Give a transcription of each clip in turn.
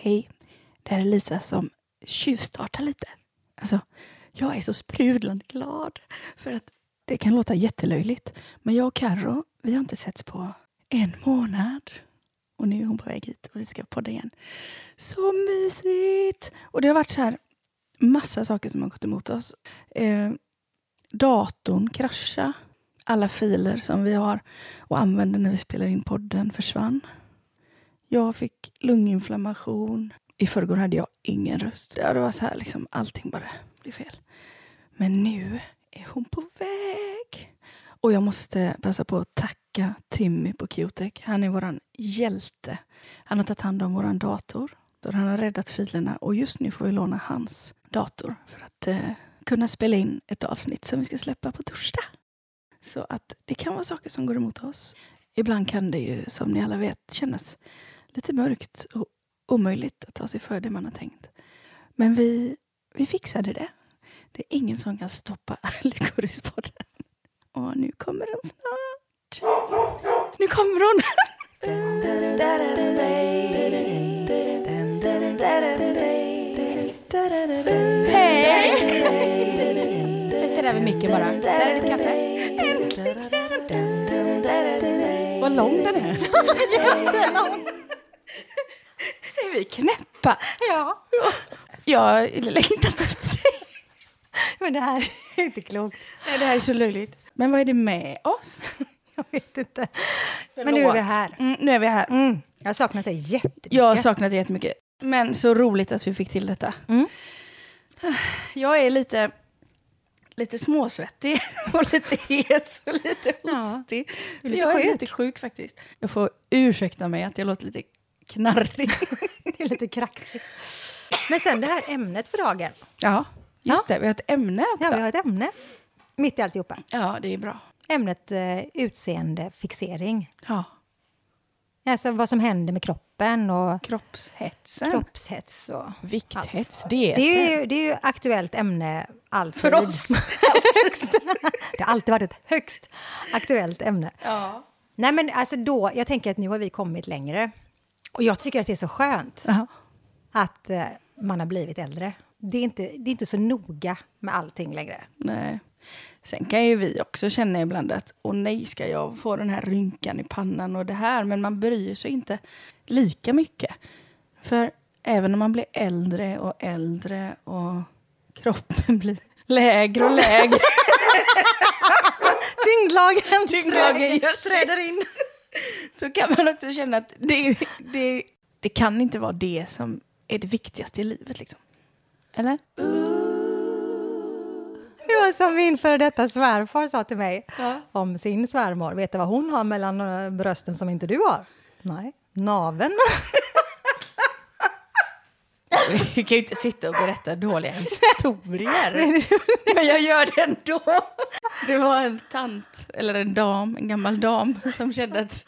Hej, det här är Lisa som tjuvstartar lite. Alltså, jag är så sprudlande glad för att det kan låta jättelöjligt. Men jag och Carro vi har inte setts på en månad. Och nu är hon på väg hit och vi ska podda igen. Så mysigt! Och det har varit så här massa saker som har gått emot oss. Eh, datorn kraschade. Alla filer som vi har och använder när vi spelar in podden försvann. Jag fick lunginflammation. I förrgår hade jag ingen röst. Det var så här liksom, allting bara blev fel. Men nu är hon på väg. Och jag måste passa på att tacka Timmy på Qtech. Han är våran hjälte. Han har tagit hand om våran dator. Han har räddat filerna och just nu får vi låna hans dator för att eh, kunna spela in ett avsnitt som vi ska släppa på torsdag. Så att det kan vara saker som går emot oss. Ibland kan det ju, som ni alla vet, kännas lite mörkt och omöjligt att ta sig för det man har tänkt. Men vi, vi fixade det. Det är ingen som kan stoppa Lyckorispodden. Och nu kommer hon snart. Nu kommer hon! Hej! Sätt dig där vid micken bara. Där är ditt kaffe. Vad lång den är. Jättelång. Vi knäppa? Ja. Jag längtat efter dig. Men det här är inte klokt. Nej, Det här är så löjligt. Men vad är det med oss? Jag vet inte. Men nu är vi här. Mm, nu är vi här. Mm. Jag har saknat dig jättemycket. Jag har saknat det jättemycket. Men så roligt att vi fick till detta. Mm. Jag är lite, lite småsvettig och lite hes och lite Ja, hostig. är lite jag är sjuk. lite sjuk faktiskt. Jag får ursäkta mig att jag låter lite knarrig. Det är lite kraxigt. Men sen det här ämnet för dagen. ja, just Ja. det. Vi har ett ämne också. Ja, vi har ett ämne mitt i alltihopa. ja det är bra. Ämnet eh, utseendefixering. Ja. Alltså vad som händer med kroppen och Kroppshetsen. kroppshets och Vikthets. allt. Det är, Det är ju, det är ju aktuellt ämne alltid. För oss. det har alltid varit ett högst aktuellt ämne. Ja. Nej men alltså då, jag tänker att nu har vi kommit längre. Och jag tycker att det är så skönt Ja. att eh, man har blivit äldre. Det är, inte, det är inte så noga med allting längre. Nej. Sen kan ju vi också känna ibland att åh nej, ska jag få den här rynkan i pannan och det här. Men man bryr sig inte lika mycket. För även om man blir äldre och äldre och kroppen blir lägre och lägre. Tyngdlagen, träder in. Så kan man också känna att det, det, det kan inte vara det som är det viktigaste i livet. Liksom. Eller? Det var som min före detta svärfar sa till mig Ja. om sin svärmor. Vet du vad hon har mellan brösten som inte du har? Nej, naven. Vi kan ju inte sitta och berätta dåliga historier. Men jag gör det ändå. Det var en tant, eller en dam, en gammal dam som kände att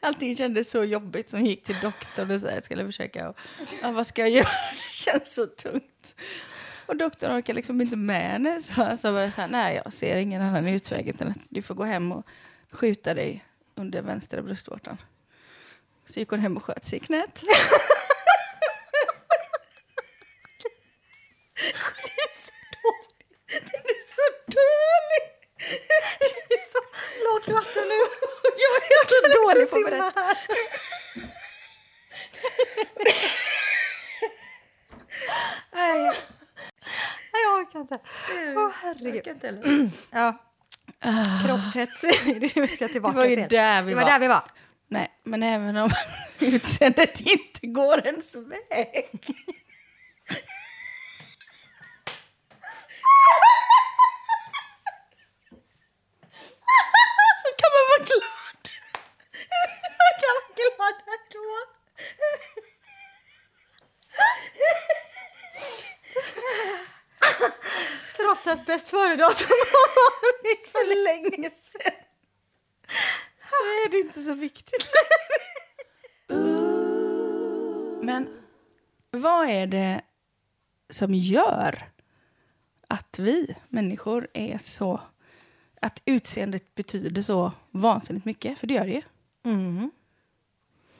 allting kändes så jobbigt som gick till doktorn och så här, skulle försöka och, ja, vad ska jag göra? Det känns så tungt. Och doktorn orkar liksom inte med henne. Så han sa bara så här, nej jag ser ingen annan utväg än att du får gå hem och skjuta dig under vänstra bröstvårtan. Så gick hon hem och sköt sig i knät. Det är så dåligt. Den är så dålig. Det är så Lågt vatten nu. Jag är så dålig på att berätta. Nej, Nej, jag orkar inte. Åh, jag herregud. orkar inte heller. Ja, kroppshets är det vi ska Det tillbaka var ju till. där vi det var var. där vi var. Nej, men även om utseendet inte går ens väg. Så kan man vara glad. Man kan vara glad ändå. Trots att bäst före-datum för länge sedan. Så är det inte så viktigt. Men vad är det som gör att vi människor är så... Att utseendet betyder så vansinnigt mycket? För det gör det ju. Mm.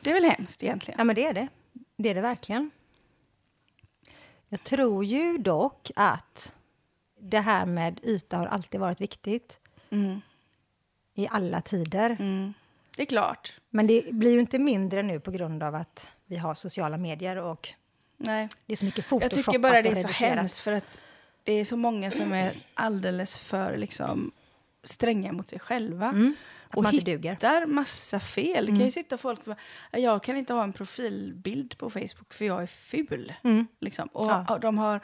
Det är väl hemskt egentligen? Ja, men det är det. Det är det verkligen. Jag tror ju dock att det här med yta har alltid varit viktigt. Mm. I alla tider. Mm. Det är klart. Men det blir ju inte mindre nu på grund av att vi har sociala medier och Nej. det är så mycket Jag photoshoppat tycker bara det är så hemskt för att det är så många som är alldeles för liksom, stränga mot sig själva. Mm, och man hittar massa fel. Det kan ju Mm. sitta folk som bara, jag kan inte ha en profilbild på Facebook för jag är ful. Mm. Liksom. Och, Ja. och de har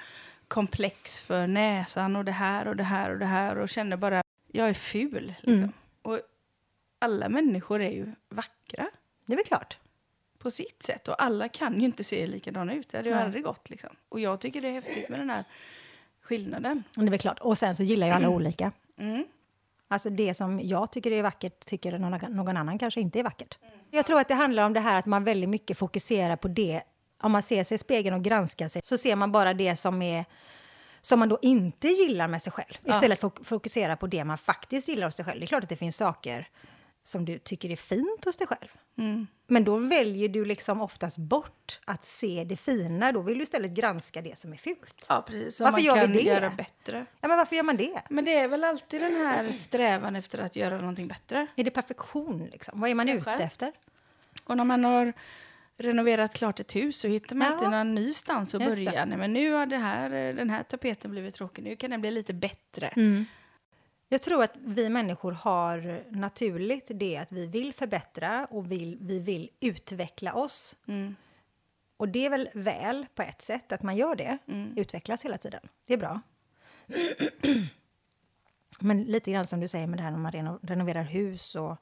komplex för näsan och det här och det här och det här och känner bara, jag är ful. Liksom. Mm. Och alla människor är ju vackra Det är väl klart. på sitt sätt. Och alla kan ju inte se likadana ut. Det hade ju Nej. aldrig gått. Liksom. Och jag tycker det är häftigt med den här skillnaden. Det är väl klart. Och sen så gillar ju alla olika. Mm. Alltså det som jag tycker är vackert tycker någon, någon annan kanske inte är vackert. Jag tror att det handlar om det här att man väldigt mycket fokuserar på det. Om man ser sig i spegeln och granskar sig så ser man bara det som är som man då inte gillar med sig själv. Ja. Istället för att fokusera på det man faktiskt gillar hos sig själv. Det är klart att det finns saker som du tycker är fint hos dig själv. Mm. Men då väljer du liksom oftast bort att se det fina. Då vill du istället granska det som är fult. Ja, precis. Varför man gör vi kan det? göra bättre. Ja, men varför gör man det? Men det är väl alltid den här strävan efter att göra någonting bättre. Är det perfektion? Liksom? Vad är man Kanske. ute efter? Och när man har renoverat klart ett hus så hittar man Ja. alltid någon ny stans att Just börja. Nej, men nu har det här, den här tapeten blivit tråkig, nu kan den bli lite bättre. Jag tror att vi människor har naturligt det att vi vill förbättra och vill, vi vill utveckla oss. Mm. Och det är väl väl på ett sätt att man gör det, Mm. utvecklas hela tiden. Det är bra. Men lite grann som du säger med det här när man reno, renoverar hus och,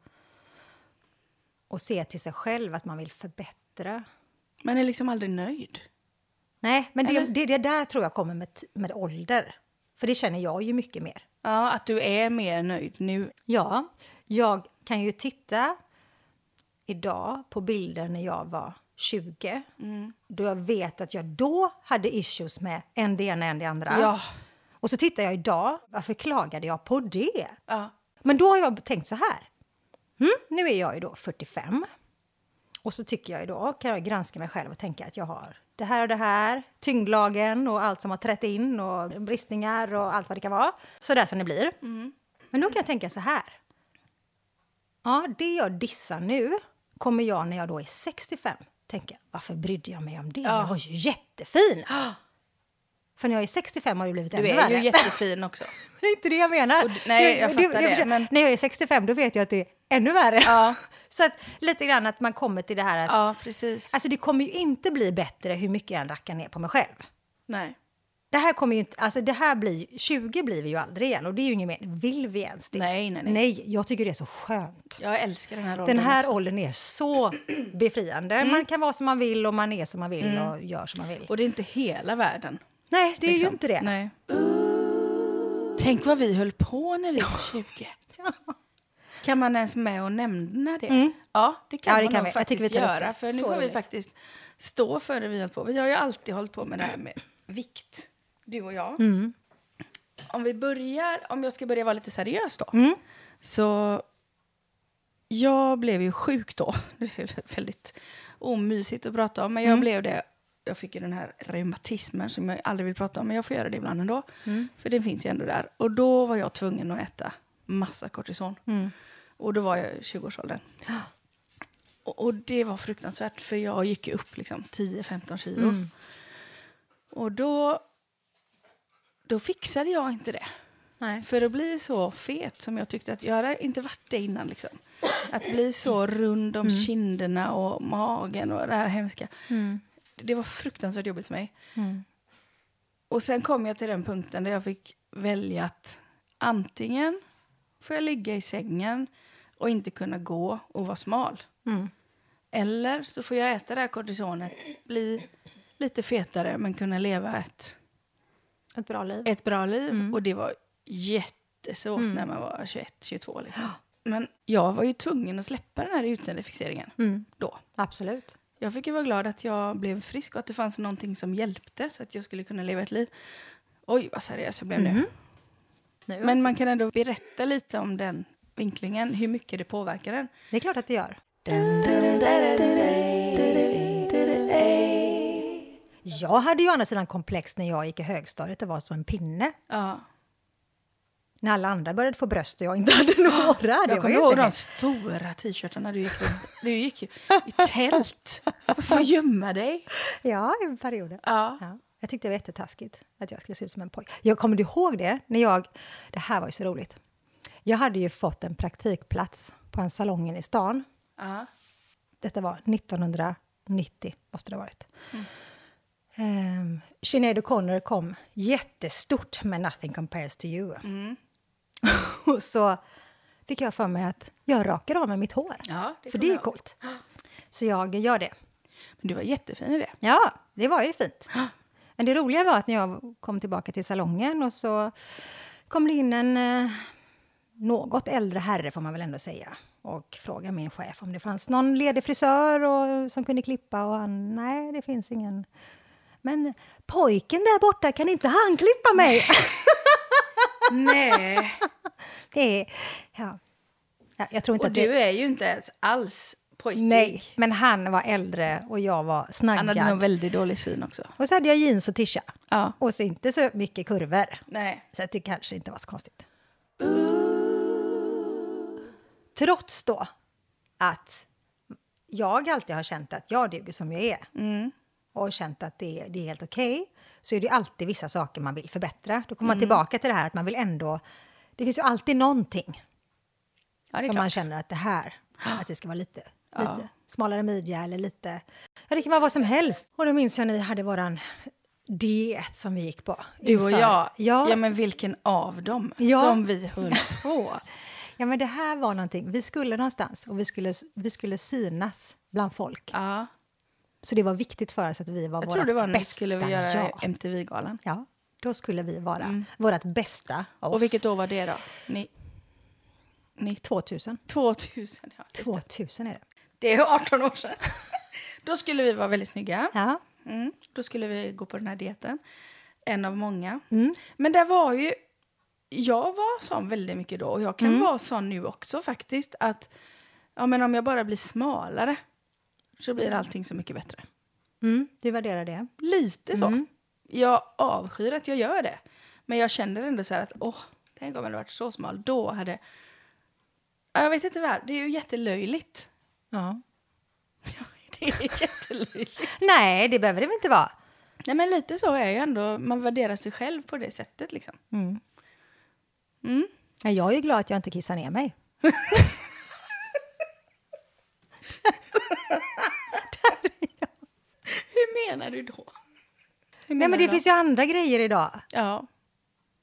och ser till sig själv att man vill förbättra. Man är liksom aldrig nöjd. Nej, men det, det, det där tror jag kommer med, med ålder. För det känner jag ju mycket mer. Ja, att du är mer nöjd nu. Ja, jag kan ju titta idag på bilder när jag var 20. Då jag vet att jag då hade issues med en det ena, en det andra. Ja. Och så tittar jag idag, varför klagade jag på det? ja. Men då har jag tänkt så här. Mm, nu är jag ju då 45. Och så tycker jag ju då, kan jag granska mig själv och tänka att jag har det här och det här, tyngdlagen och allt som har trätt in och bristningar och allt vad det kan vara. Så där som det blir. Men då kan jag tänka så här. Ja, det jag dissar nu kommer jag när jag då är 65 tänka, varför brydde jag mig om det? Ja. Jag var ju jättefin! För när jag är 65 har det blivit Du ännu är värre. ju jättefin också. Det är inte det jag menar. Och nej, jag fattar det, förstår- men- När jag är 65 då vet jag att det är ännu värre. Ja. Så att lite grann att man kommer till det här att Ja, precis. alltså det kommer ju inte bli bättre hur mycket jag än rackar ner på mig själv. Nej. Det här kommer ju inte, alltså det här blir, 20 blir vi ju aldrig igen och det är ju ingen mer, vill vi ens det? Nej, nej, nej. Nej, jag tycker det är så skönt. Jag älskar den här rollen Den här också. åldern är så befriande. Man kan vara som man vill och man är som man vill och gör som man vill. Och det är inte hela världen. Nej, det är ju liksom. inte det. Nej. Tänk vad vi höll på när vi var 20. Kan man ens med och nämna det? Ja, det kan Ja, det man kan nog vi. Faktiskt göra. För nu får vi faktiskt stå för det vi har på. Vi har ju alltid hållit på med det här med vikt, du och jag. Mm. Om vi börjar, om jag ska börja vara lite seriös då. Mm. Så jag blev ju sjuk då. Det är väldigt omysigt att prata om, men Mm. jag blev det. Jag fick ju den här reumatismen som jag aldrig vill prata om, men jag får göra det ibland ändå. Mm. För det finns ju ändå där. Och då var jag tvungen att äta massa kortison. Mm. Och då var jag i 20-årsåldern. Och, och det var fruktansvärt, för jag gick ju upp liksom 10-15 kilo. Mm. Och då, då fixade jag inte det. Nej. För att bli så fet som jag tyckte att jag hade inte varit det innan. Liksom. Att bli så rund om kinderna och magen och det här hemska. Mm. Det var fruktansvärt jobbigt för mig. Mm. Och sen kom jag till den punkten där jag fick välja att antingen får jag ligga i sängen och inte kunna gå och vara smal. Mm. Eller så får jag äta det här kortisonet, bli lite fetare men kunna leva ett, Ett bra liv. ett bra liv. Mm. Och det var jättesvårt när man var 21, 22 liksom. Men jag var ju tvungen att släppa den här utseendefixeringen Mm. då. Absolut. Jag fick ju vara glad att jag blev frisk och att det fanns någonting som hjälpte så att jag skulle kunna leva ett liv. Oj, vad seriös jag blev. Mm. nu mhm. Men man kan ändå berätta lite om den vinklingen, hur mycket det påverkar den. Det är klart att det gör. Jag hade ju å andra sidan komplex när jag gick i högstadiet och var som en pinne. Ja. När alla andra började få bröst och jag inte hade några. Det Jag kommer ihåg de stora t-shirtarna du gick. Du gick ju i tält. För att gömma dig. Ja, i perioder. Ja. Ja. Jag tyckte det var jättetaskigt att jag skulle se ut som en pojke. Jag kommer du ihåg det? När jag, det här var ju så roligt. Jag hade ju fått en praktikplats på en salongen i stan. Ja. Detta var 1990, måste det ha varit. Mm. Sinead O'Connor kom jättestort med Nothing compares to you. Och så fick jag för mig att jag rakar av mig mitt hår. Ja, det för det är ihåg. coolt. Så jag gör det. Men du var jättefin i det. Ja, det var ju fint. Men det roliga var att när jag kom tillbaka till salongen och så kom det in en eh, något äldre herre, får man väl ändå säga och frågade min chef om det fanns någon ledig frisör och, som kunde klippa. Och han, nej, det finns ingen. Men pojken där borta, kan inte han klippa mig? Nej. det är, ja. Ja, jag tror inte Och att det... du är ju inte ens alls pojkig. Nej, men han var äldre och jag var Han hade nog snaggad. väldigt dålig syn också. Och så hade jag jeans och tisha. Ja. Och så inte så mycket kurvor. Nej. Så det kanske inte var så konstigt. Trots då att jag alltid har känt att jag duger som jag är Mm. och känt att det, det är helt okej, så är det alltid vissa saker man vill förbättra. Då kommer Mm. man tillbaka till det här att man vill ändå... Det finns ju alltid någonting Ja, som klart. man känner att det här, att det ska vara lite, Ja. lite smalare midja eller lite... Ja, det kan vara vad som helst. Och då minns jag när vi hade våran diet som vi gick på. Du och inför- jag. Ja, ja, men vilken av dem Ja. som vi höll på. Ja, men det här var någonting. Vi skulle någonstans och vi skulle, vi skulle synas bland folk. Ja. Så det var viktigt för oss att vi var Jag våra tror det var när vi bästa skulle göra jag. MTV-galan. Ja, då skulle vi vara vårt bästa av Och oss. vilket år var det då? Ni, ni, 2000. 2000, ja. just det. 2000 är det. Det är 18 år sedan. Då skulle vi vara väldigt snygga. Ja. Mm. Då skulle vi gå på den här dieten. En av många. Mm. Men det var ju... Jag var sån väldigt mycket då och jag Mm. kan vara sån nu också faktiskt. Att ja, men om jag bara blir smalare så blir allting så mycket bättre. Mm, du värderar det. Lite så. Mm. Jag avskyr att jag gör det. Men jag känner ändå så här att åh, tänk om jag hade varit så smal. Då hade... Ja, Jag vet inte vad. Det är ju jättelöjligt. Ja. Det är jättelöjligt. Nej, det behöver det väl inte vara. Nej men lite så är ju ändå, man värderar sig själv på det sättet liksom. Mm. Mm. Ja, jag är ju glad att jag inte kissar ner mig. Hur menar du då? Hur Nej, menar men det då? finns ju andra grejer idag. Ja.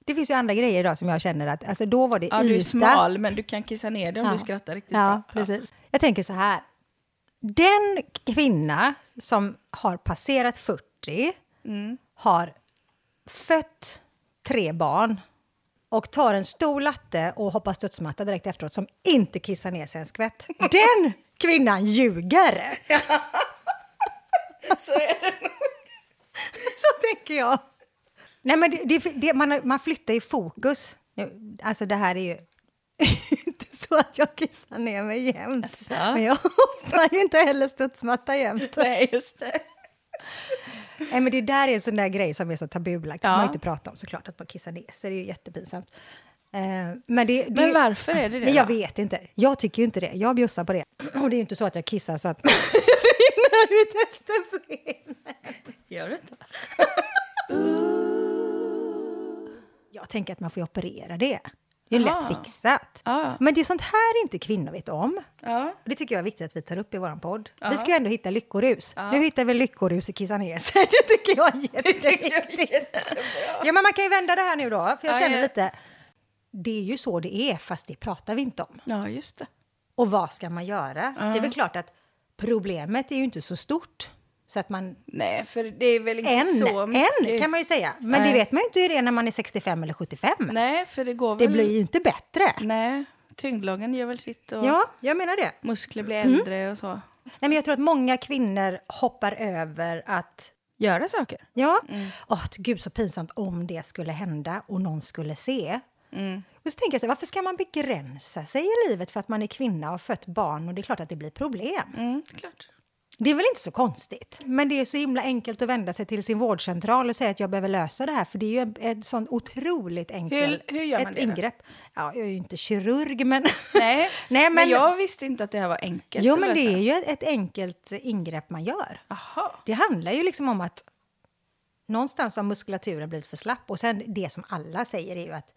Det finns ju andra grejer idag som jag känner att, alltså då var det ja, du är smal men du kan kissa ner dig om Ja. du skrattar riktigt Ja, bra. precis. Jag tänker så här. Den kvinna som har passerat 40, Mm. har fött tre barn och tar en stor latte och hoppar studsmatta direkt efteråt som inte kissar ner sig en skvätt. Den kvinnan ljuger! Så är det nog. Så tänker jag. Nej, men det, det, det, man, man flyttar ju fokus. Alltså det här är ju inte så att jag kissar ner mig jämt. Asså? Men jag hoppar ju inte heller studsmatta jämt. Nej, just det. Nej, men det där är en sån där grej som är så tabubelagt. Ja. Ja. man inte prata om såklart, att man kissar ner sig. Det är ju jättepinsamt. Eh, men det, det, Men varför är det det jag då? vet inte. Jag tycker ju inte det. Jag bjussar på det. Och det är ju inte så att jag kissar så att det rinner ut efter benen. Gör du inte? Jag tänker att man får operera det. Det är ju Aha. lätt fixat. Ja. Men det är sånt här inte kvinnor vet om. Ja. Och det tycker jag är viktigt att vi tar upp i vår podd. Ja. Vi ska ju ändå hitta lyckorus. Nu hittar vi lyckorus i kissa ner sig. Det tycker jag är jätteviktigt. Ja, men man kan ju vända det här nu då. För jag Ja, känner lite... Det är ju så det är, fast det pratar vi inte om. ja, just det. Och vad ska man göra? Det är väl klart att problemet är ju inte så stort. Så att man... Nej, för det är väl inte En, så mycket. en kan man ju säga. Men det Nej. vet man ju inte hur det är när man är 65 eller 75. Nej, för det går Det väl... blir ju inte bättre. Nej, tyngdlagen gör väl sitt och Ja, jag menar det. muskler blir äldre och så. Nej, men jag tror att många kvinnor hoppar över att Göra saker. Ja. Åh, gud så pinsamt om det skulle hända och någon skulle se. Och så tänker jag så här, varför ska man begränsa sig i livet för att man är kvinna och har fött barn och det är klart att det blir problem. Mm, klart. Det är väl inte så konstigt. Men det är så himla enkelt att vända sig till sin vårdcentral och säga att jag behöver lösa det här. För det är ju ett sånt otroligt enkelt Hur- hur gör man ett det då? ingrepp. Ja, jag är ju inte kirurg, men... Nej, Nej, men, men- jag visste inte att det här var enkelt. jo, men det är ju ett, ett enkelt ingrepp man gör. Aha. Det handlar ju liksom om att någonstans har muskulaturen blivit för slapp. Och sen det som alla säger är ju att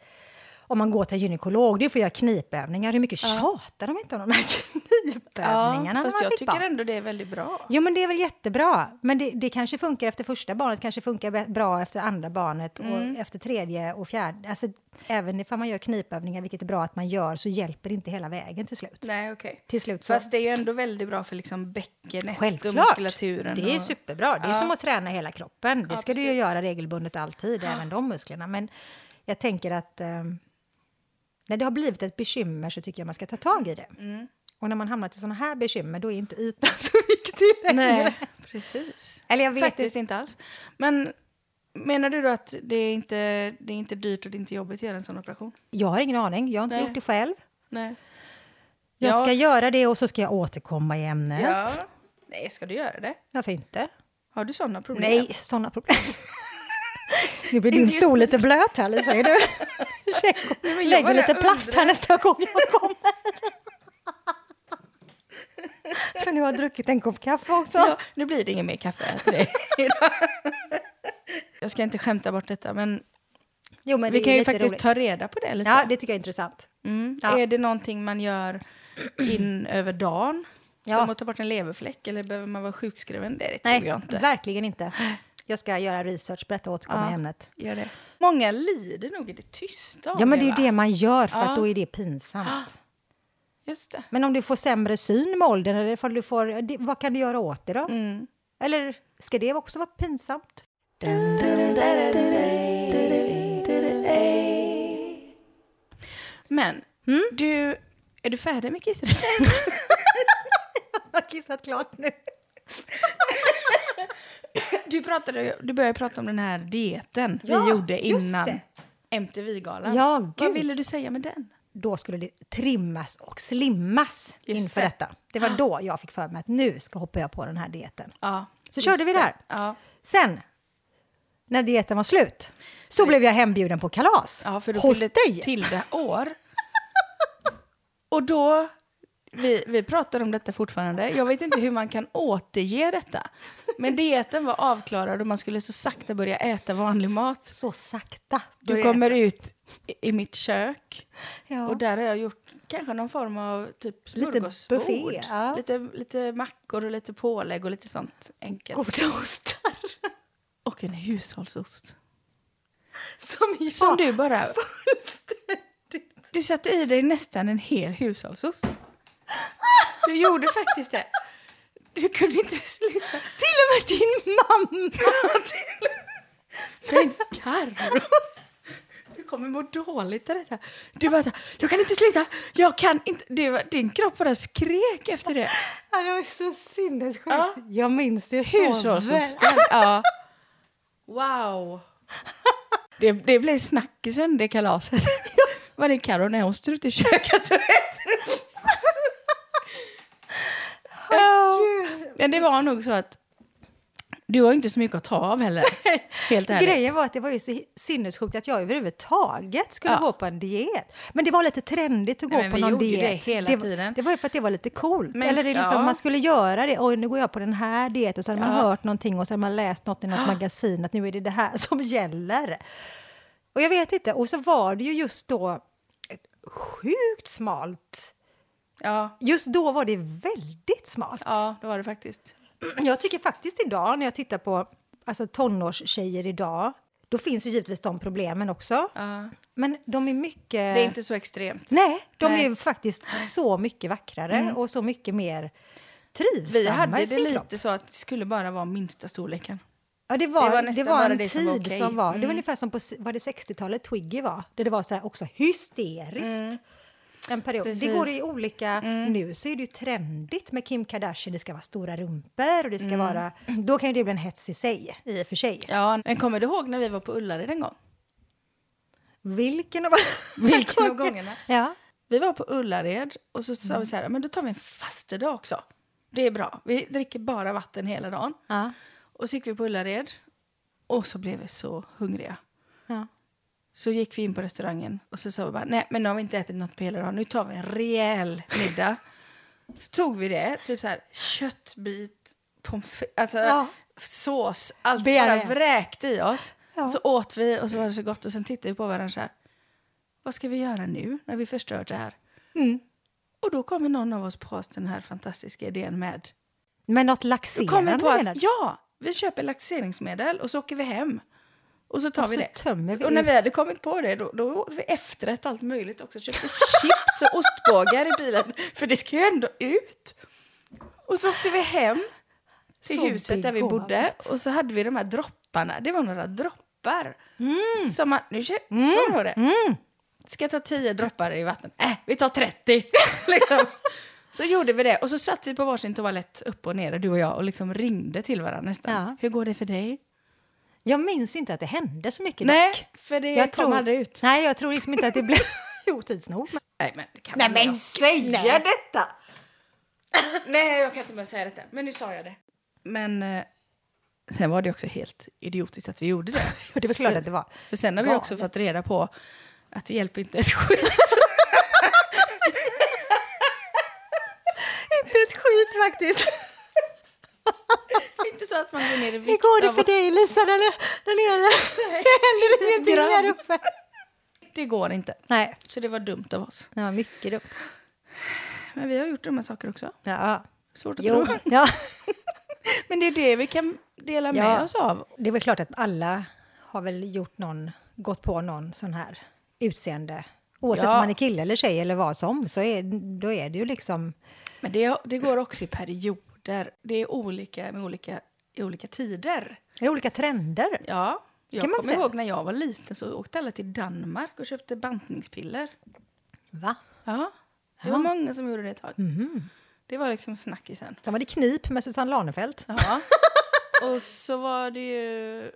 om man går till gynekolog, det är för att göra knipövningar. Hur mycket tjatar de inte om de här knipövningarna? Ja, fast jag tycker barn? ändå det är väldigt bra. Jo, men det är väl jättebra. Men det, det kanske funkar efter första barnet, kanske funkar bra efter andra barnet Mm. och efter tredje och fjärde. Alltså, även ifall man gör knipövningar, vilket är bra att man gör, så hjälper det inte hela vägen till slut. Nej, okej. Till slut så... Fast det är ju ändå väldigt bra för liksom bäckenet och Självklart! muskulaturen. Det är och... superbra. Det är Ja. som att träna hela kroppen. Det Ja, ska du ju precis. göra regelbundet alltid, även de musklerna. Men jag tänker att eh, när det har blivit ett bekymmer så tycker jag man ska ta tag i det. Mm. Och när man hamnar till sådana här bekymmer, då är inte ytan så viktig längre. Nej, precis. Eller jag vet Faktiskt inte alls. Men menar du då att det är, inte, det är inte dyrt och det är inte jobbigt att göra en sån operation? Jag har ingen aning. Jag har inte Nej. gjort det själv. Nej. Jag Ja. ska göra det och så ska jag återkomma i ämnet. Ja. Nej, ska du göra det? Varför inte? Har du såna problem? Nej, sådana problem. nu blir din stol lite blöt här, Lisa. Du? Lägger lite plast här nästa gång jag kommer. För nu har jag druckit en kopp kaffe också. Ja, nu blir det ingen mer kaffe för dig idag. Jag ska inte skämta bort detta, men, Jo, men vi kan ju faktiskt roligt. ta reda på det lite. Ja, det tycker jag är intressant. Mm. Ja. Är det någonting man gör in över dagen? Ja. Som att ta bort en leverfläck? Eller behöver man vara sjukskriven? Det, det Nej, tror jag inte. verkligen inte. Jag ska göra research på detta och återkomma Ja. i ämnet. Gör det. Många lider nog i det tysta Ja, men det är ju det man gör, för Ja. att då är det pinsamt. Just det. Men om du får sämre syn med åldern, eller du får, vad kan du göra åt det då? Mm. Eller ska det också vara pinsamt? Men, Mm? du, är du färdig med kisset? Jag har kissat klart nu. Du, pratade, du började prata om den här dieten Ja, vi gjorde innan det. MTV-galan. Ja, Vad ville du säga med den? Då skulle det trimmas och slimmas Just inför det. detta. Det var då jag fick för mig att nu ska hoppa jag på den här dieten. Ja, Så körde vi det här. Ja. Sen, när dieten var slut, så blev jag hembjuden på kalas. Ja, för du hos dig. Tilde år. Och då, vi, vi pratar om detta fortfarande. Jag vet inte hur man kan återge detta. Men dieten var avklarad och man skulle så sakta börja äta vanlig mat. Så sakta. Du kommer ut i, i mitt kök Ja. och där har jag gjort kanske någon form av typ Lite smörgåsbord. buffé, ja. Lite, lite mackor och lite pålägg och lite sånt enkelt. Goda ostar. Och en hushållsost. Som jag Som du bara... Du satte i dig nästan en hel hushållsost. Du gjorde faktiskt det. Du kunde inte sluta. Till och med din mamma! Men Carro, du kommer må dåligt av detta. Du bara så jag kan inte sluta, jag kan inte. Det var, din kropp bara skrek efter det. Ja, det var så sinnessjukt. Ja. Jag minns det så väl. Ja. Wow. Det, det blev snackisen det kalaset. Var det Carro när hon stod ute i köket och äter ost? Ja. Men det var nog så att du har inte så mycket att ta av heller. Helt ärligt. Grejen var att det var ju så sinnessjukt att jag överhuvudtaget skulle Ja. gå på en diet. Men det var lite trendigt att Nej, gå på någon diet. det hela det. Det var ju för att det var lite coolt. Men- Eller det liksom, ja. man skulle göra det. Oj, nu går jag på den här dieten. Så hade man Ja. hört någonting och så hade man läst något i något magasin att nu är det det här som gäller. Och jag vet inte. Och så var det ju just då ett sjukt smalt. Ja, Just då var det väldigt smalt. ja, det var det faktiskt. Jag tycker faktiskt idag, när jag tittar på alltså, tonårstjejer idag, då finns ju givetvis de problemen också. Ja. Men de är mycket... Det är inte så extremt. Nej, de Nej. Mm. är faktiskt så mycket vackrare och så mycket mer trivsamma Vi hade det lite kropp. så att det skulle bara vara minsta storleken. Ja, det var, det var det var, en det som tid var okej. som var... Det var Mm. ungefär som på var det 60-talet Twiggy var. Där det var så också hysteriskt. En period. Det Mm. Precis. Mm. går i olika... Nu så är det ju trendigt med Kim Kardashian. Det ska vara stora rumpor och det ska vara... Då kan ju det bli en hets i sig, i och för sig. Mm. Ja, men kommer du ihåg när vi var på Ullared en gång? Vilken av... Vilken av gångerna? Ja. Vi var på Ullared och så sa vi så här, men då tar vi en fastedag också. Det är bra. Vi dricker bara vatten hela dagen. Ja. Och så gick vi på Ullared. Och så blev vi så hungriga. Ja. Så gick vi in på restaurangen och så sa vi bara, nej men nu har vi inte ätit något på hela dagen, nu tar vi en rejäl middag. så tog vi det, typ så här köttbit, pommes alltså Ja. sås, allt bara vräkte i oss. Ja. Så åt vi och så var det så gott och sen tittade vi på varandra så här, vad ska vi göra nu när vi förstört det här? Mm. Och då kommer någon av oss på oss den här fantastiska idén med, Men något laxerande kommer på att ja, vi köper laxeringsmedel och så åker vi hem. Och så tar Och vi så det. tömmer vi och när vi hade kommit på det, då, då åt vi efterrätt och allt möjligt också. Köpte chips och ostbågar i bilen, för det ska ju ändå ut. Och så åkte vi hem till Så huset där vi bodde och så hade vi de här dropparna. Det var några droppar. Mm. Som man, nu mm. du det? Ska jag ta tio droppar i vatten? Äh, vi tar 30. liksom. Så gjorde vi det och så satt vi på varsin toalett upp och ner, du och jag, och liksom ringde till varandra nästan. Ja. Hur går det för dig? Jag minns inte att det hände så mycket Nej, dock. för det Jag kom tror- aldrig ut. Nej, jag tror liksom inte att det blev... jo, tids nog. men- Nej, men kan Nej, man men säga nej. detta? Nej, jag kan inte mer säga detta. Men nu sa jag det. Men eh, sen var det också helt idiotiskt att vi gjorde det. Det är väl klart att det var. För sen har vi också fått reda på att det hjälper inte ett skit. Inte ett skit faktiskt. Att man går ner i vikt. Hur går det för dig Lisa där, där nere? Det händer ingenting här uppe. Det går inte. Nej, Så det var dumt av oss. var mycket dumt. Men vi har gjort de här saker också. Ja. Svårt att Jo, tro. ja. Men det är det vi kan dela med Ja. oss av. Det är väl klart att alla har väl gjort någon, gått på någon sån här utseende. Oavsett Ja. om man är kille eller tjej eller vad som, så är, då är det ju liksom... Men det, det går också i perioder. Det är olika med olika, i olika tider. Är olika trender. Ja, jag kommer säga. ihåg när jag var liten så åkte alla till Danmark och köpte bantningspiller. Va? Ja, det var många som gjorde det ett tag. Mhm. Det var liksom snackisen. Sen var det knip med Susanne Lanefelt. Ja. och så var det ju...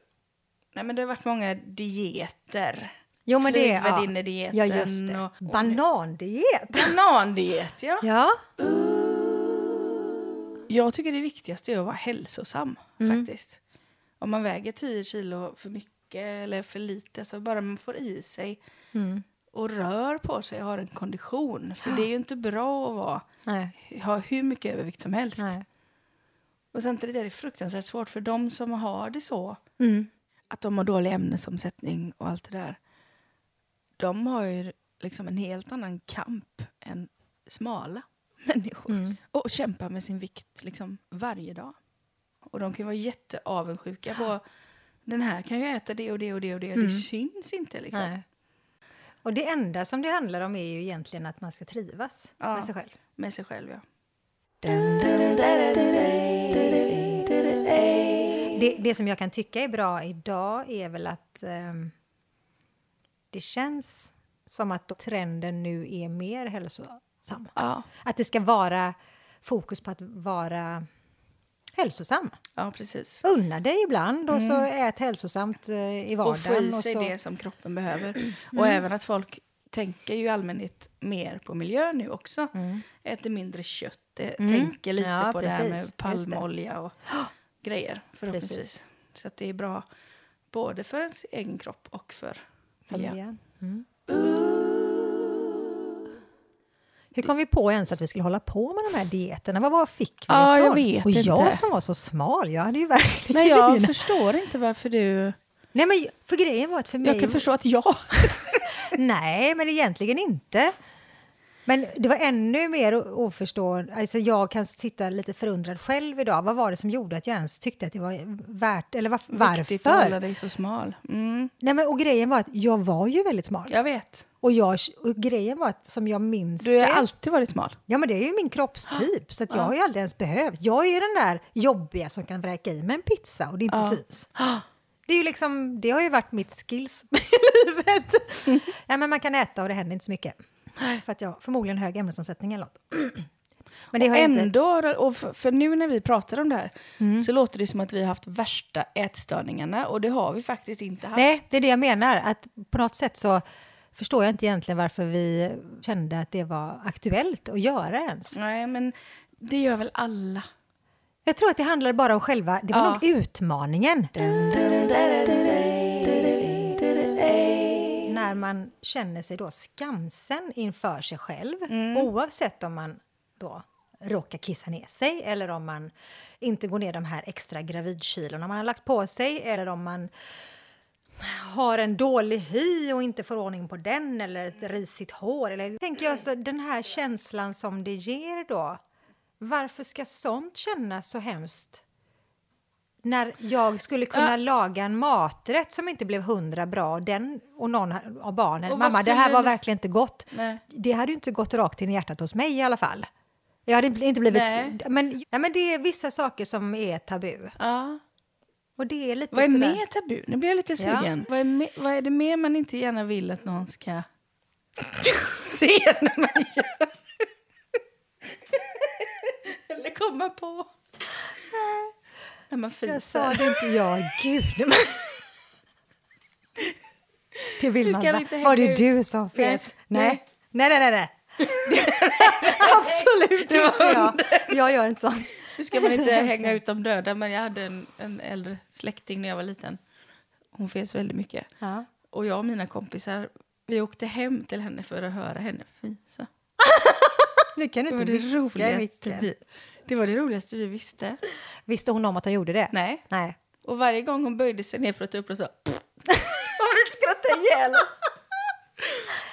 Nej men det har varit många dieter. Jo, men det är... Ja, ja just det. och- Banandiet. Banandiet, ja. Ja. Jag tycker det viktigaste är att vara hälsosam Mm. faktiskt. Om man väger 10 kilo för mycket eller för lite så bara man får i sig Mm. och rör på sig och har en kondition. För det är ju inte bra att vara, Nej. ha hur mycket övervikt som helst. Nej. Och samtidigt är det fruktansvärt svårt för de som har det så, Mm. att de har dålig ämnesomsättning och allt det där. De har ju liksom en helt annan kamp än smala människor. Mm. Och kämpar med sin vikt liksom varje dag. Och de kan vara jätteavundsjuka på den här kan ju äta det och det och det och det. Det syns inte liksom. Nej. Och det enda som det handlar om är ju egentligen att man ska trivas Ja. med sig själv. Med sig själv ja. Det, det som jag kan tycka är bra idag är väl att ehm, det känns som att trenden nu är mer hälsosam. Ja, Att det ska vara fokus på att vara hälsosam. ja precis. Unna dig ibland och så ät hälsosamt eh, i Och få vardagen. i sig så, det som kroppen behöver. Och även att folk tänker ju i allmänhet mer på miljö nu också. Äter mindre kött, eh, tänker lite Ja, på det här precis. med palmolja och grejer förhoppningsvis. Så att det är bra både för ens egen kropp och för miljön. miljön. Hur kom vi på ens att vi skulle hålla på med de här dieterna? Vad var fick vi Ja, ifrån? jag vet och jag inte. som var så smal, jag hade ju verkligen... Nej, jag förstår inte varför du... Nej, men för grejen var att för mig... Jag kan förstå att jag... Nej, men egentligen inte. Men det var ännu mer oförstående. Alltså jag kan sitta lite förundrad själv idag. Vad var det som gjorde att jag ens tyckte att det var värt, eller var, Viktigt att hålla varför? dig så smal. Mm, Nej, men, och grejen var att jag var ju väldigt smal. jag vet. Och, jag, och grejen var att som jag minns Du har det, alltid varit smal. Ja, men det är ju min kroppstyp, så jag har ju aldrig ens behövt. Jag är ju den där jobbiga som kan vräka i mig en pizza och det inte syns. Det, är ju liksom, det har ju varit mitt skills i livet. Ja, men man kan äta och det händer inte så mycket. För att jag förmodligen hög ämnesomsättning eller något. Men det har och jag inte... ändå, och för, för nu när vi pratar om det här Mm. så låter det som att vi har haft värsta ätstörningarna och det har vi faktiskt inte haft. Nej, det är det jag menar. Att på något sätt så förstår jag inte egentligen varför vi kände att det var aktuellt att göra ens. Nej, men det gör väl alla. Jag tror att det handlar bara om själva, det var Ja. nog utmaningen. När man känner sig då skamsen inför sig själv, oavsett om man då råkar kissa ner sig eller om man inte går ner de här extra gravidkilorna man har lagt på sig eller om man har en dålig hy och inte får ordning på den eller ett risigt hår. Eller, tänker jag, så den här känslan som det ger då. Varför ska sånt kännas så hemskt? När jag skulle kunna Ja. laga en maträtt som inte blev hundra bra den och någon av barnen, mamma det här var verkligen inte gott. Nej. Det hade ju inte gått rakt in i hjärtat hos mig i alla fall. Jag hade inte blivit... Nej. Men, ja, men det är vissa saker som är tabu. Ja. Och det är lite Vad är sådär- mer tabu? Nu blir jag lite Ja. sugen. Vad, är me, vad är det mer man inte gärna vill att någon ska se när man gör? Eller komma på. När man Jag sa fiser. det inte jag. Gud. Det vill man ska vi va? inte Var det hänga du ut. som fes? nej. Nej. Nej, nej, nej. Absolut inte jag. Jag gör inte sånt. Nu ska man inte hänga ut de döda, men jag hade en, en äldre släkting när jag var liten. Hon fes väldigt mycket. Ja. Och jag och mina kompisar, vi åkte hem till henne för att höra henne fisa. Nu kan du inte det roligaste vi, det var det roligaste vi visste. Visste hon om att hon gjorde det? Nej. Nej. Och varje gång hon böjde sig ner för att ta upp det så... och vi skrattade ihjäl oss.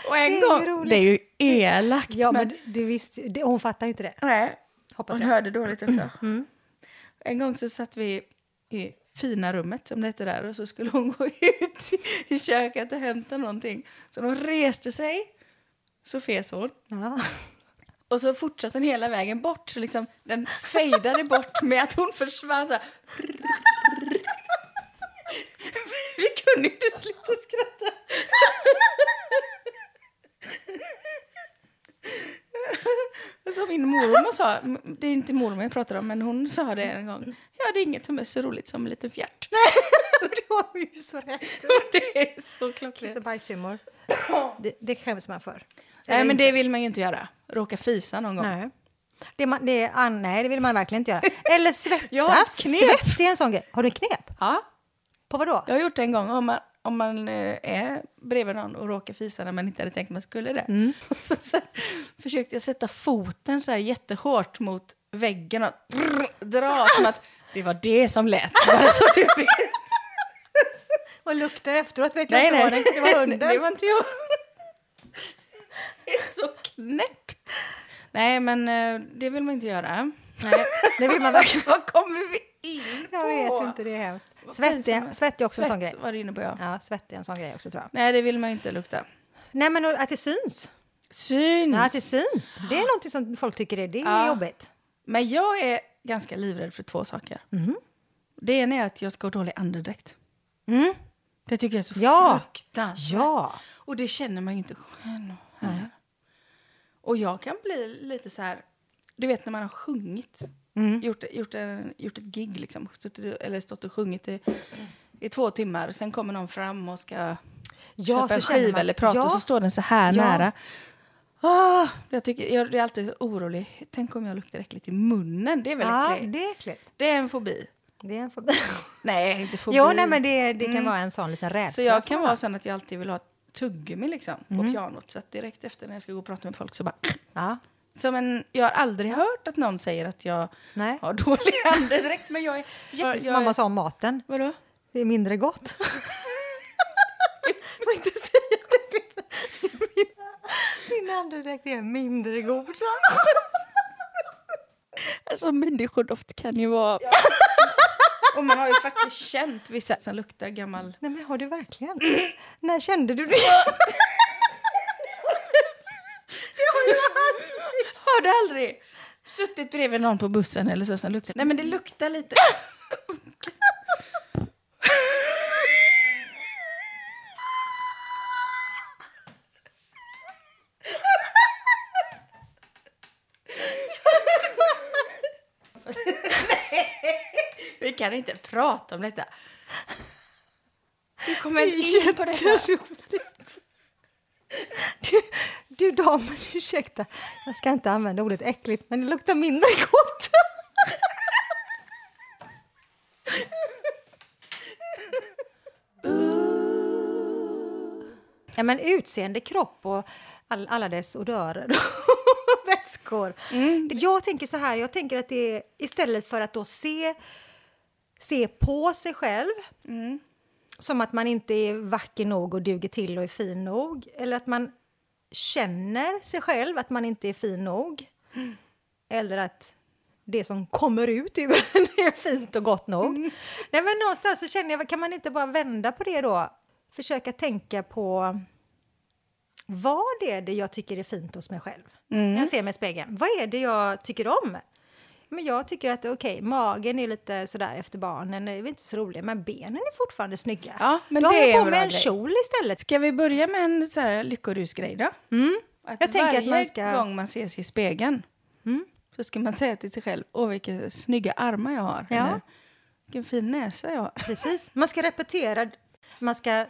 Och en Det gång... roligt. Det är ju elakt. Ja, men, men det visste, det, hon fattar ju inte det. nej, Hoppas hon jag. hörde dåligt också. En gång så satt vi i fina rummet som det hette där och så skulle hon gå ut i, i köket och hämta någonting. Så hon reste sig, så fes hon. Ja. Och så fortsatte den hela vägen bort, så liksom den fejdade bort med att hon försvann så här. Vi kunde inte sluta skratta. Så min mormor sa, det är inte mormor jag pratar om, men hon sa det en gång. Ja, det är inget som är så roligt som en liten fjärt. det har hon ju så rätt. Det är så klockrent. Kiss och bajshumor. Det, det skäms man för. Nej, men det vill man ju inte göra. Råka fisa någon gång. Nej. Det, man, det, ah, nej, det vill man verkligen inte göra. Eller svettas. Jag har knep. Svett är en sån grej. Har du knep? Ja, På vad då? Jag har gjort det en gång. Om man, om man eh, är bredvid någon och råkar fisa när man inte hade tänkt man skulle det. Mm. Och så, så försökte jag sätta foten så här jättehårt mot väggen och dra som att det var det som lät. Bara så du vet. Och luktar efteråt vet Nej, jag nej. inte vad det, det var hunden. Det var inte jag. Det är så knäppt. Nej, men eh, det vill man inte göra. Nej, det vill man verkligen. Vad kommer vi in på? Jag vet inte, det är hemskt. Svett är, svett är också en sån grej. Svett var du inne på, ja. Ja, svett är en sån grej också tror jag. Nej, det vill man inte lukta. Nej, men att det syns. Syns. Ja, att det syns. Det är någonting som folk tycker är, det är Ja. jobbigt. Men jag är ganska livrädd för två saker. Det ena är att jag ska ha dålig andedräkt. Mm. Det tycker jag är så Ja. fruktansvärt. Ja. Och det känner man ju inte själv. Heller. Och jag kan bli lite så här... Du vet när man har sjungit. Mm. Gjort, gjort, en, gjort ett gig liksom. Suttit, eller stått och sjungit i, i två timmar. Sen kommer någon fram och ska Ja, köpa en skiva man- eller prata ja. och så står den så här Ja. nära. Ah, jag, tycker, jag är alltid orolig. Tänk om jag luktar äckligt i munnen. Det är väl Ja, äckligt? det är äckligt. Det är en fobi. Det är en fobi. Nej, inte fobi. Jo, nej, men det, det kan vara en sån liten rädsla. Så jag kan vara sån att jag alltid vill ha tuggummi liksom, på pianot. Så att direkt efter när jag ska gå och prata med folk så bara... Ja. Så men, jag har aldrig hört att någon säger att jag Nej. har dålig andedräkt. Men jag är... Jag, Som jag, mamma sa om maten. Vadå? Det är mindre gott. får inte säga det. Din andedräkt är mindre god. Alltså människodoft kan ju vara... och man har ju faktiskt känt vissa som luktar gammal... Nej, men har du verkligen? När kände du det? Har du aldrig suttit bredvid någon på bussen eller så som luktar? Nej men det luktar lite... Vi kan inte prata om detta. Vi kommer inte in på detta. Du, du damen, ursäkta. Jag ska inte använda ordet äckligt, men det luktar mindre gott. Ja, men utseende, kropp och all, alla dess odörer och vätskor. Jag tänker så här, jag tänker att det är istället för att då se, se på sig själv som att man inte är vacker nog och duger till och är fin nog. Eller att man känner sig själv att man inte är fin nog. Eller att det som kommer ut ur en är fint och gott nog. Nej, men någonstans så känner jag, kan man inte bara vända på det då? Försöka tänka på vad är det jag tycker är fint hos mig själv? När jag ser mig i spegeln. Vad är det jag tycker om? Men jag tycker att okej, magen är lite sådär efter barnen, är inte så rolig, men benen är fortfarande snygga. Ja, men Då det har jag på mig en grej. kjol istället. Ska vi börja med en så här lyckorusgrej då? Mm. Att Jag tänker att man ska- Mm. gång man ser sig i spegeln så ska man säga till sig själv, åh vilka snygga armar jag har. Ja. Eller, vilken fin näsa jag har. Precis. Man ska repetera, man ska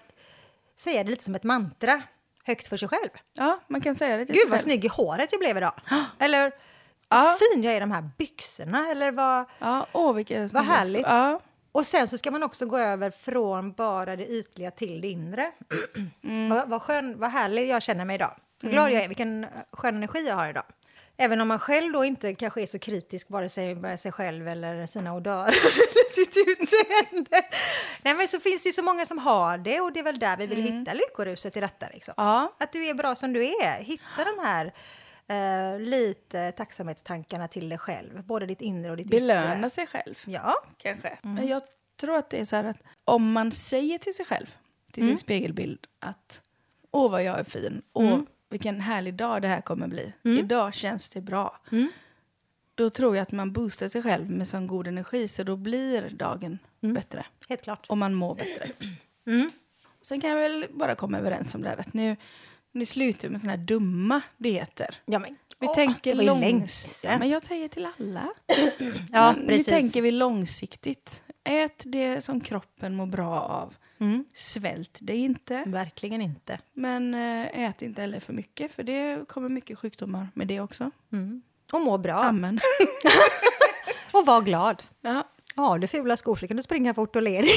säga det lite som ett mantra högt för sig själv. Ja, man kan säga det till Gud sig vad själv. snygg i håret jag blev idag. Eller Ja. fin jag är i de här byxorna. Eller vad... Ja, åh vilka Vad härligt. Ja, Och sen så ska man också gå över från bara det ytliga till det inre. Mm. Vad, vad skön, vad härlig jag känner mig idag. Vad glad jag är, vilken skön energi jag har idag. Även om man själv då inte kanske är så kritisk vare sig med sig själv eller sina odörer eller sitt utseende. Nej men så finns det ju så många som har det och det är väl där vi vill hitta lyckoruset i detta. Liksom. Mm. ja. Att du är bra som du är. Hitta de här eh, lite tacksamhetstankarna till dig själv. Både ditt inre och ditt belöna yttre. sig själv Ja. kanske. Mm. Men jag tror att det är så här att om man säger till sig själv, till Mm. sin spegelbild att åh vad jag är fin, åh Mm. vilken härlig dag det här kommer bli. Idag känns det bra. Mm. Då tror jag att man boostar sig själv med sån god energi så då blir dagen Mm. bättre Helt klart. och man mår bättre. Mm. Sen kan jag väl bara komma överens om det här att nu, nu slutar med såna här dumma dieter. Ja, men, Vi åh, tänker långsiktigt. sedan. Men jag säger till alla. Ja, Men precis. Nu tänker vi långsiktigt. Ät det som kroppen mår bra av. Mm. Svält det inte. Verkligen inte. Men eh, ät inte heller för mycket, för det kommer mycket sjukdomar med det också. Mm. Och må bra. Amen. Och var glad. Ja. Har du fula skor så kan du springa fort och le.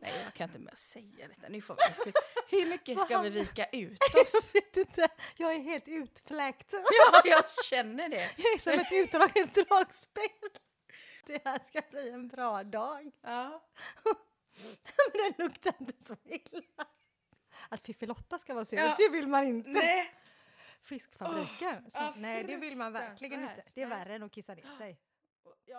Nej, jag kan inte mer säga detta. Nu får vi sluta. Hur mycket ska vi vika ut oss? vet inte. Jag är helt utfläkt. Ja, jag känner det. Jag är som ett utdraget dragspel. Det här ska bli en bra dag. Ja. Men den luktar inte så illa. Att Fiffilotta ska vara sur, Ja. det vill man inte. Nej. Fiskfabriken. så, ja, nej, det vill man verkligen inte. Det är värre än att kissa ner sig. Ja.